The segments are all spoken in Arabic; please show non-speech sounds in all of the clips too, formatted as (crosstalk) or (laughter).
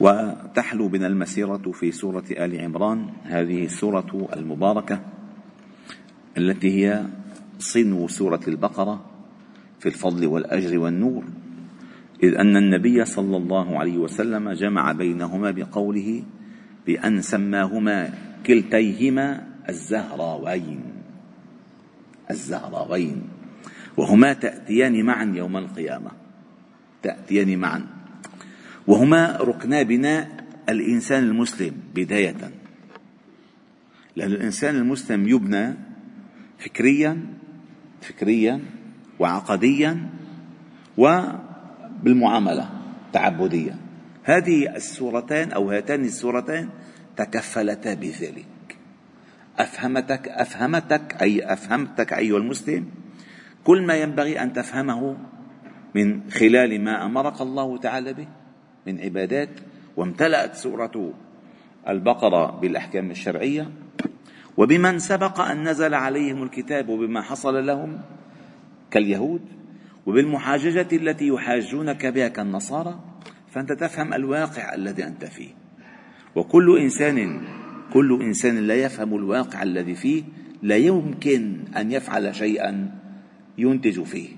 وتحلو بنا المسيرة في سورة آل عمران هذه السورة المباركة التي هي صنو سورة البقرة في الفضل والأجر والنور. إذ أن النبي صلى الله عليه وسلم جمع بينهما بقوله بأن سماهما كلتيهما الزهراوين الزهراوين وهما تأتيان معا يوم القيامة. تأتيان معا. وهما ركنا بناء الإنسان المسلم بداية. لأن الإنسان المسلم يبنى فكريا فكريا وعقديا وبالمعاملة تعبديا. هذه السورتان أو هاتان السورتان تكفلتا بذلك. أفهمتك أفهمتك أي أفهمتك أيها المسلم كل ما ينبغي أن تفهمه من خلال ما أمرك الله تعالى به. من عبادات وامتلأت سورة البقرة بالأحكام الشرعية. وبمن سبق أن نزل عليهم الكتاب وبما حصل لهم كاليهود. وبالمحاججة التي يحاجونك بها كالنصارى. فأنت تفهم الواقع الذي أنت فيه. وكل إنسان كل إنسان لا يفهم الواقع الذي فيه. لا يمكن أن يفعل شيئا ينتج فيه.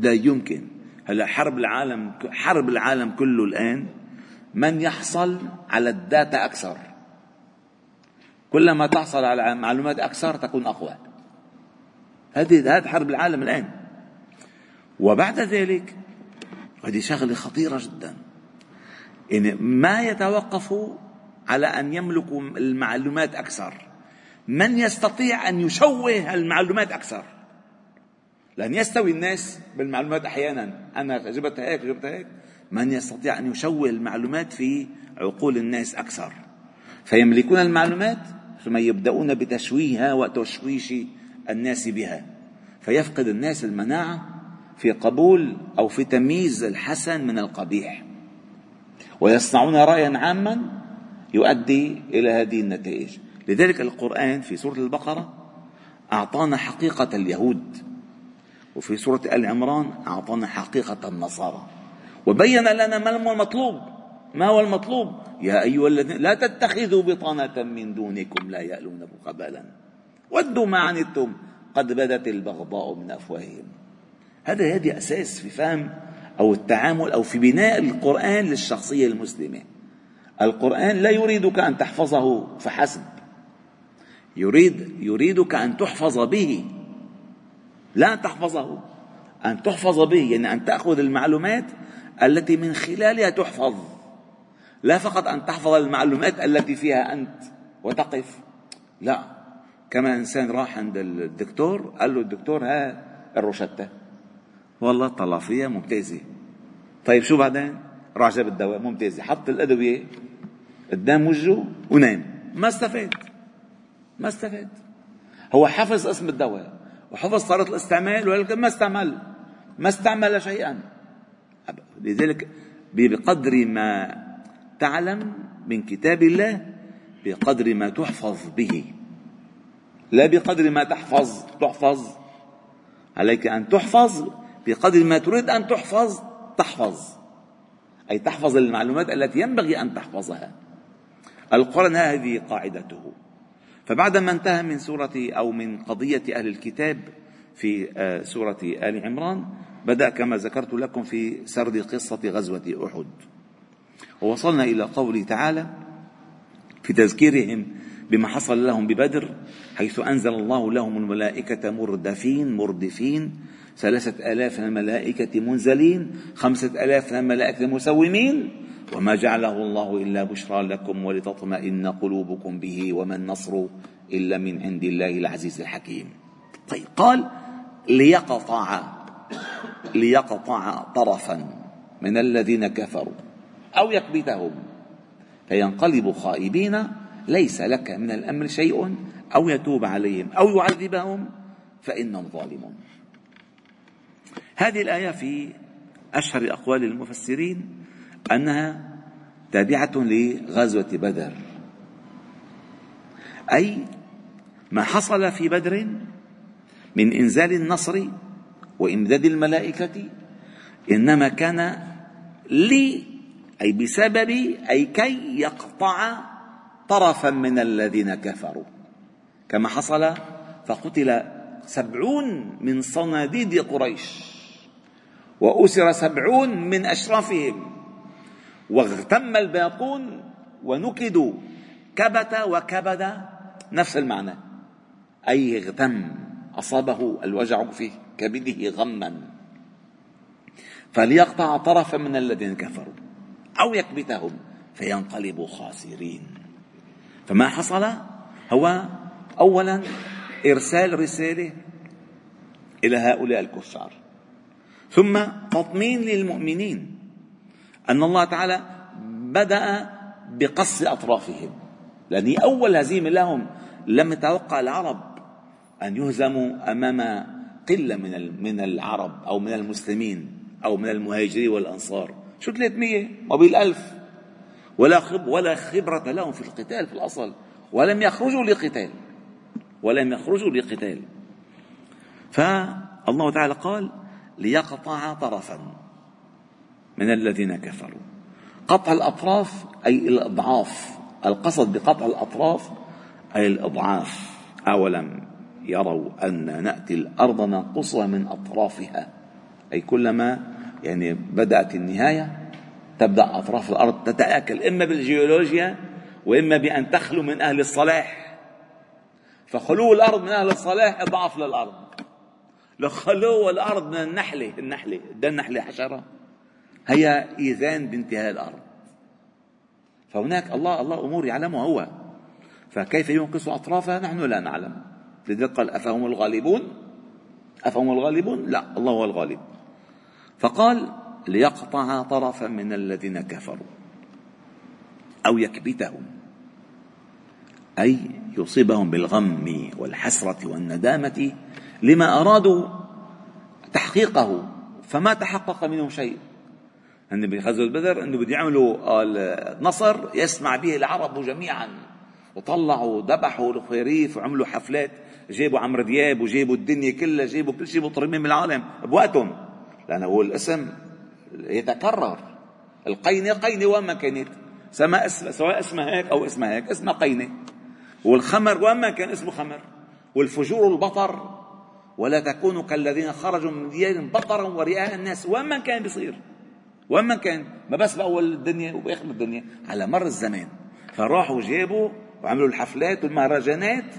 لا يمكن. هلا حرب العالم حرب العالم كله الآن من يحصل على الداتا أكثر. كلما تحصل على معلومات أكثر تكون أقوى. هذه هذه حرب العالم الآن. وبعد ذلك هذه شغلة خطيرة جدا. إن ما يتوقف على أن يملكوا المعلومات أكثر. من يستطيع أن يشوه المعلومات أكثر. لأن يستوي الناس بالمعلومات أحيانا. أنا جبت هيك جبت هيك. من يستطيع أن يشوه المعلومات في عقول الناس أكثر. فيملكون المعلومات ثم يبدأون بتشويهها وتشويش الناس بها. فيفقد الناس المناعة في قبول أو في تمييز الحسن من القبيح. ويصنعون رأيا عاما يؤدي إلى هذه النتائج. لذلك القرآن في سورة البقرة أعطانا حقيقة اليهود. وفي سورة آل عمران أعطانا حقيقة النصارى. وبين لنا ما المطلوب. ما هو المطلوب؟ يا أيها الذين لا تتخذوا بطانة من دونكم لا يألونكم خبالا ودوا ما عنتم. قد بدت البغضاء من أفواههم. هذا هذه أساس في فهم أو التعامل أو في بناء القرآن للشخصية المسلمة. القرآن لا يريدك أن تحفظه فحسب. يريد يريدك أن تحفظ به. لا أن تحفظه. أن تحفظ به يعني أن تأخذ المعلومات التي من خلالها تحفظ. لا فقط أن تحفظ المعلومات التي فيها أنت وتقف. لا. كما إنسان راح عند الدكتور قال له الدكتور ها الروشتة. والله طلع فيها ممتازة. طيب شو بعدين؟ راح جاب الدواء ممتازة. حط الأدوية قدام وجهه ونام. ما استفاد. ما استفاد. هو حفظ اسم الدواء. وحفظ طريقة الاستعمال ولكن ما استعمل ما استعمل شيئا. لذلك بقدر ما تعلم من كتاب الله بقدر ما تحفظ به. لا بقدر ما تحفظ تحفظ. عليك أن تحفظ بقدر ما تريد أن تحفظ تحفظ. أي تحفظ المعلومات التي ينبغي أن تحفظها. القرآن هذه قاعدته. فبعدما انتهى من سورة أو من قضية أهل الكتاب في آه، سورة آل عمران بدأ كما ذكرت لكم في سرد قصة غزوة أحد. ووصلنا إلى قوله تعالى في تذكيرهم بما حصل لهم ببدر حيث أنزل الله لهم الملائكة مردفين مردفين ثلاثة آلاف من الملائكة منزلين خمسة آلاف من الملائكة مسومين. وما جعله الله إلا بشرى لكم ولتطمئن قلوبكم به وما النصر إلا من عند الله العزيز الحكيم. طيب قال ليقطع ليقطع طرفا من الذين كفروا أو يكبتهم. فينقلبوا خائبين ليس لك من الأمر شيء أو يتوب عليهم أو يعذبهم فإنهم ظالمون. هذه الآية في أشهر أقوال المفسرين أنها تابعة لغزوة بدر. أي ما حصل في بدر من إنزال النصر وإمداد الملائكة إنما كان لي أي بسبب أي كي يقطع طرفا من الذين كفروا. كما حصل فقتل سبعون من صناديد قريش. وأسر سبعون من أشرافهم واغتم الباقون ونكدوا. كبت وكبد. نفس المعنى. أي اغتم. أصابه الوجع في كبده غما. فليقطع طرفا من الذين كفروا. أو يكبتهم. فينقلبوا خاسرين. فما حصل؟ هو أولا إرسال رسالة إلى هؤلاء الكفار. ثم تطمين للمؤمنين أن الله تعالى بدأ بقص أطرافهم. لأن أول هزيمة لهم لم يتوقع العرب أن يهزموا أمام قلة من من العرب أو من المسلمين أو من المهاجرين والأنصار. شو 300 وبالألف ولا خب ولا خبرة لهم في القتال في الأصل. ولم يخرجوا لقتال. ولم يخرجوا لقتال. فالله تعالى قال ليقطع طرفا من الذين كفروا. قطع الأطراف أي الأضعاف. القصد بقطع الأطراف أي الأضعاف. أولم يروا أن نأتي الأرض ننقصها من أطرافها. أي كلما يعني بدأت النهاية تبدأ أطراف الأرض تتآكل إما بالجيولوجيا وإما بأن تخلو من أهل الصلاح. فخلو الأرض من أهل الصلاح إضعاف للأرض. لو خلو الأرض من النحلة النحلة ده النحلة حشرة. هي إيذان بانتهاء الأرض. فهناك الله الله أمور يعلمها هو. فكيف ينقص أطرافها؟ نحن لا نعلم. لذلك قال أفهم الغالبون؟ أفهم الغالبون؟ لا الله هو الغالب. فقال ليقطع طرفا من الذين كفروا أو يكبتهم. أي يصيبهم بالغم والحسرة والندامة لما أرادوا تحقيقه فما تحقق منهم شيء. أن بغزوة بدر أنه بده يعملوا نصر يسمع به العرب جميعا. وطلعوا ذبحوا الخريف وعملوا حفلات. جابوا عمرو دياب وجابوا الدنيا كلها جابوا كل شيء مطربين من العالم. بوقتهم لأنه هو الاسم يتكرر. القينة قينة وين ما كانت سواء اسمها هيك أو اسمها هيك اسمها قينة. والخمر وين ما كان اسمه خمر. والفجور البطر. ولا تكونوا كالذين خرجوا من ديارهم بطرا ورئاء الناس. وين كان بيصير وين كان ما بس بأول الدنيا وبآخر الدنيا. على مر الزمان فراحوا جابوا وعملوا الحفلات والمهرجانات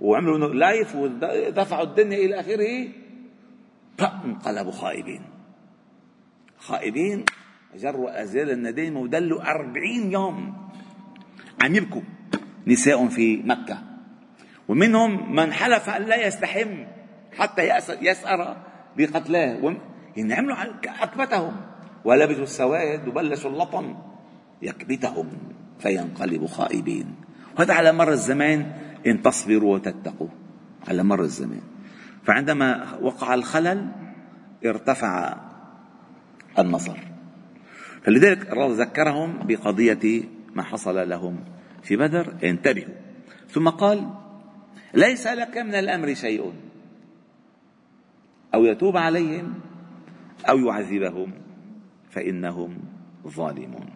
وعملوا لايف ودفعوا الدنيا إلى آخره. انقلبوا خائبين. خائبين جروا أزال الندامة ودلوا أربعين يوم عم يبكوا نساء في مكة. ومنهم من حلف أن لا يستحم. حتى يسأر بقتلاه. يعني عملوا أكبتهم. ولبسوا السواد وبلشوا اللطم يكبتهم فينقلبوا خائبين. وهذا على مر الزمان إن تصبروا وتتقوا. على مر الزمان. فعندما وقع الخلل ارتفع النصر. فلذلك الله ذكرهم بقضية ما حصل لهم في بدر. انتبهوا. ثم قال ليس لك من الأمر شيء. أو يتوب عليهم أو يعذبهم فإنهم ظالمون.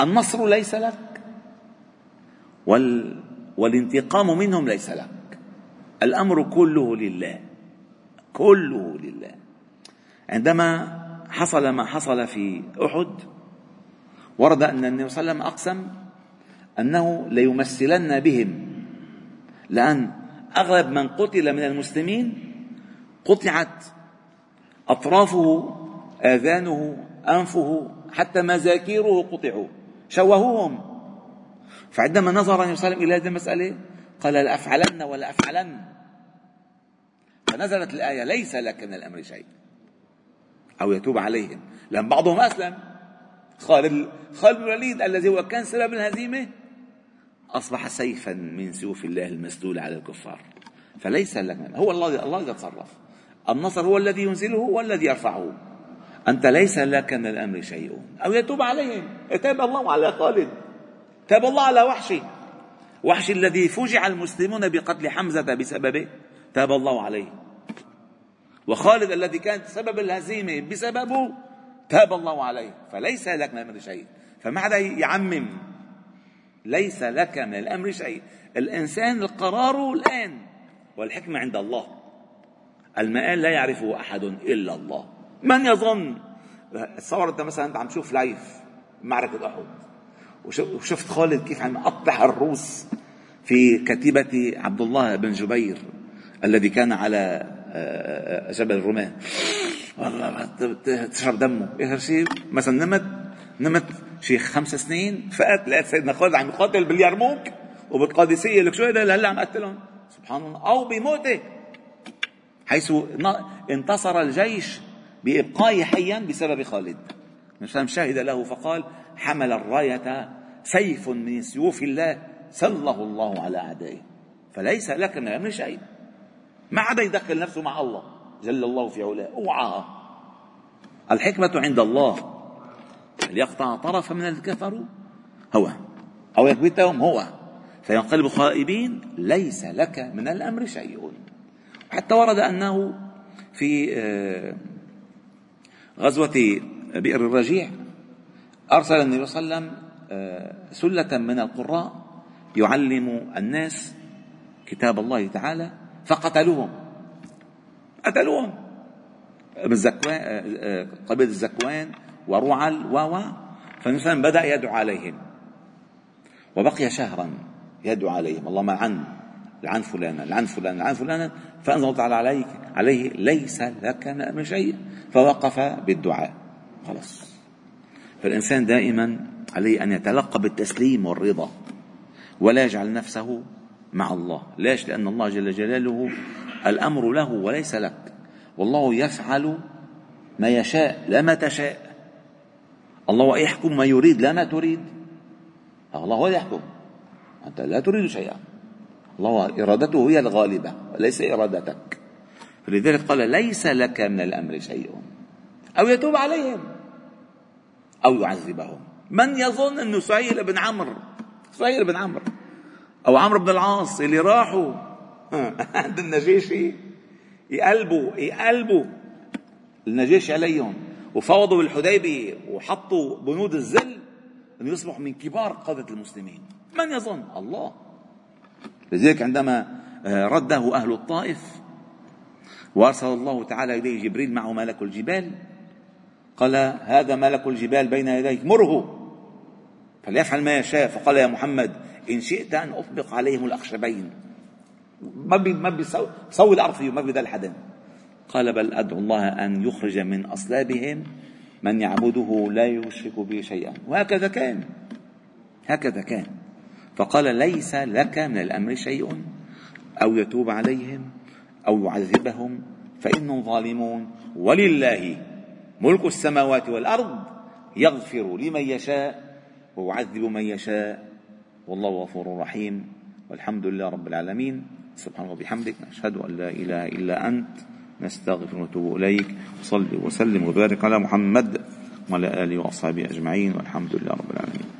النصر ليس لك وال والانتقام منهم ليس لك. الأمر كله لله كله لله. عندما حصل ما حصل في أحد ورد أن النبي صلى الله عليه وسلم أقسم أنه ليمثلن بهم لأن أغلب من قتل من المسلمين قطعت أطرافه آذانه أنفه حتى مذاكيره قطعوا شوهوهم. فعندما نظر النبي صلى الله عليه وسلم إلى هذه المسألة قال لأفعلن ولا أفعلن. فنزلت الآية ليس لك من الأمر شيء. أو يتوب عليهم. لأن بعضهم أسلم. خالد خالد بن الوليد الذي هو كان سبب الهزيمة أصبح سيفا من سيوف الله المسلول على الكفار. فليس لك هو الله الله يتصرف. النصر هو الذي ينزله والذي يرفعه. أنت ليس لك من الأمر شيء. أو يتوب عليهم. تاب الله على خالد. تاب الله على وحشي. وحشي الذي فوجع المسلمون بقتل حمزة بسببه. تاب الله عليه. وخالد الذي كانت سبب الهزيمة بسببه. تاب الله عليه. فليس لك من الأمر شيء. فما يعمم؟ ليس لك من الأمر شيء. الإنسان القرار الآن. والحكمة عند الله. المآل لا يعرفه أحد إلا الله. من يظن؟ تصور أنت مثلا أنت عم تشوف لايف معركة أحد. وشفت خالد كيف عم يقطع الروس في كتيبة عبد الله بن جبير الذي كان على آه، آه، جبل الرماة. والله تشرب دمه. اخر شيء مثلا نمت نمت شي خمس سنين فقت لقيت سيدنا خالد عم يقاتل باليرموك وبالقادسية. لك شو هذا؟ هلا عم قتلهم سبحان الله. أو بموته. حيث انتصر الجيش بابقائه حيا بسبب خالد. مشان شهد له فقال حمل الراية سيف من سيوف الله سله الله على أعدائه. فليس لك من الأمر شيء. ما عدا يدخل نفسه مع الله. جل الله في علاه. أوعى. الحكمة عند الله. ليقطع طرفا من الذين كفروا هو. أو يكبتهم هو. فينقلب خائبين. ليس لك من الأمر شيء. حتى ورد أنه في آه، غزوة بئر الرجيع أرسل النبي صلى الله عليه وسلم آه، سلة من القراء يعلم الناس كتاب الله تعالى فقتلوهم. قتلوهم. بالزكوان آه، قبيلة الزكوان ورعل و فالإنسان بدأ يدعو عليهم. وبقي شهرا يدعو عليهم اللهم لعن لعن فلانا لعن فلانا لعن فلانا فأنزل الله تعالى عليك عليه ليس لك من شيء فوقف بالدعاء. خلاص. فالإنسان دائما عليه أن يتلقى بالتسليم والرضا ولا يجعل نفسه مع الله. ليش؟ لأن الله جل جلاله الأمر له وليس لك. والله يفعل ما يشاء لا ما تشاء. الله يحكم ما يريد لا ما تريد. الله هو يحكم. أنت لا تريد شيئا. الله إرادته هي الغالبة وليس إرادتك. فلذلك قال ليس لك من الأمر شيء. أو يتوب عليهم أو يعذبهم. من يظن أنه سهيل بن عمرو سهيل بن عمرو أو عمرو بن العاص اللي راحوا (laughs) عند النجاشي يقلبوا يقلبوا النجاشي عليهم وفوضوا بالحديبية وحطوا بنود الذل أن يصبحوا من كبار قادة المسلمين. من يظن؟ الله. لذلك عندما آه، رده أهل الطائف وأرسل الله تعالى إليه جبريل معه ملك الجبال قال هذا ملك الجبال بين يديك مره فليفعل ما يشاء فقال يا محمد إن شئت أن أطبق عليهم الأخشبين. ما بي ما بيسوي الأرض فيه ما بيدل حدا قال بل أدعو الله أن يخرج من أصلابهم من يعبده لا يشرك به شيئا. وهكذا كان هكذا كان. فقال ليس لك من الأمر شيء أو يتوب عليهم أو يعذبهم فإنهم ظالمون. ولله ملك السماوات والأرض يغفر لمن يشاء ويعذب من يشاء. والله غفور رحيم. والحمد لله رب العالمين. سبحانه وبحمدك نشهد أن لا إله إلا أنت نستغفر ونتوب إليك. وصلي وسلم وبارك على محمد وعلى آله وأصحابه أجمعين. والحمد لله رب العالمين.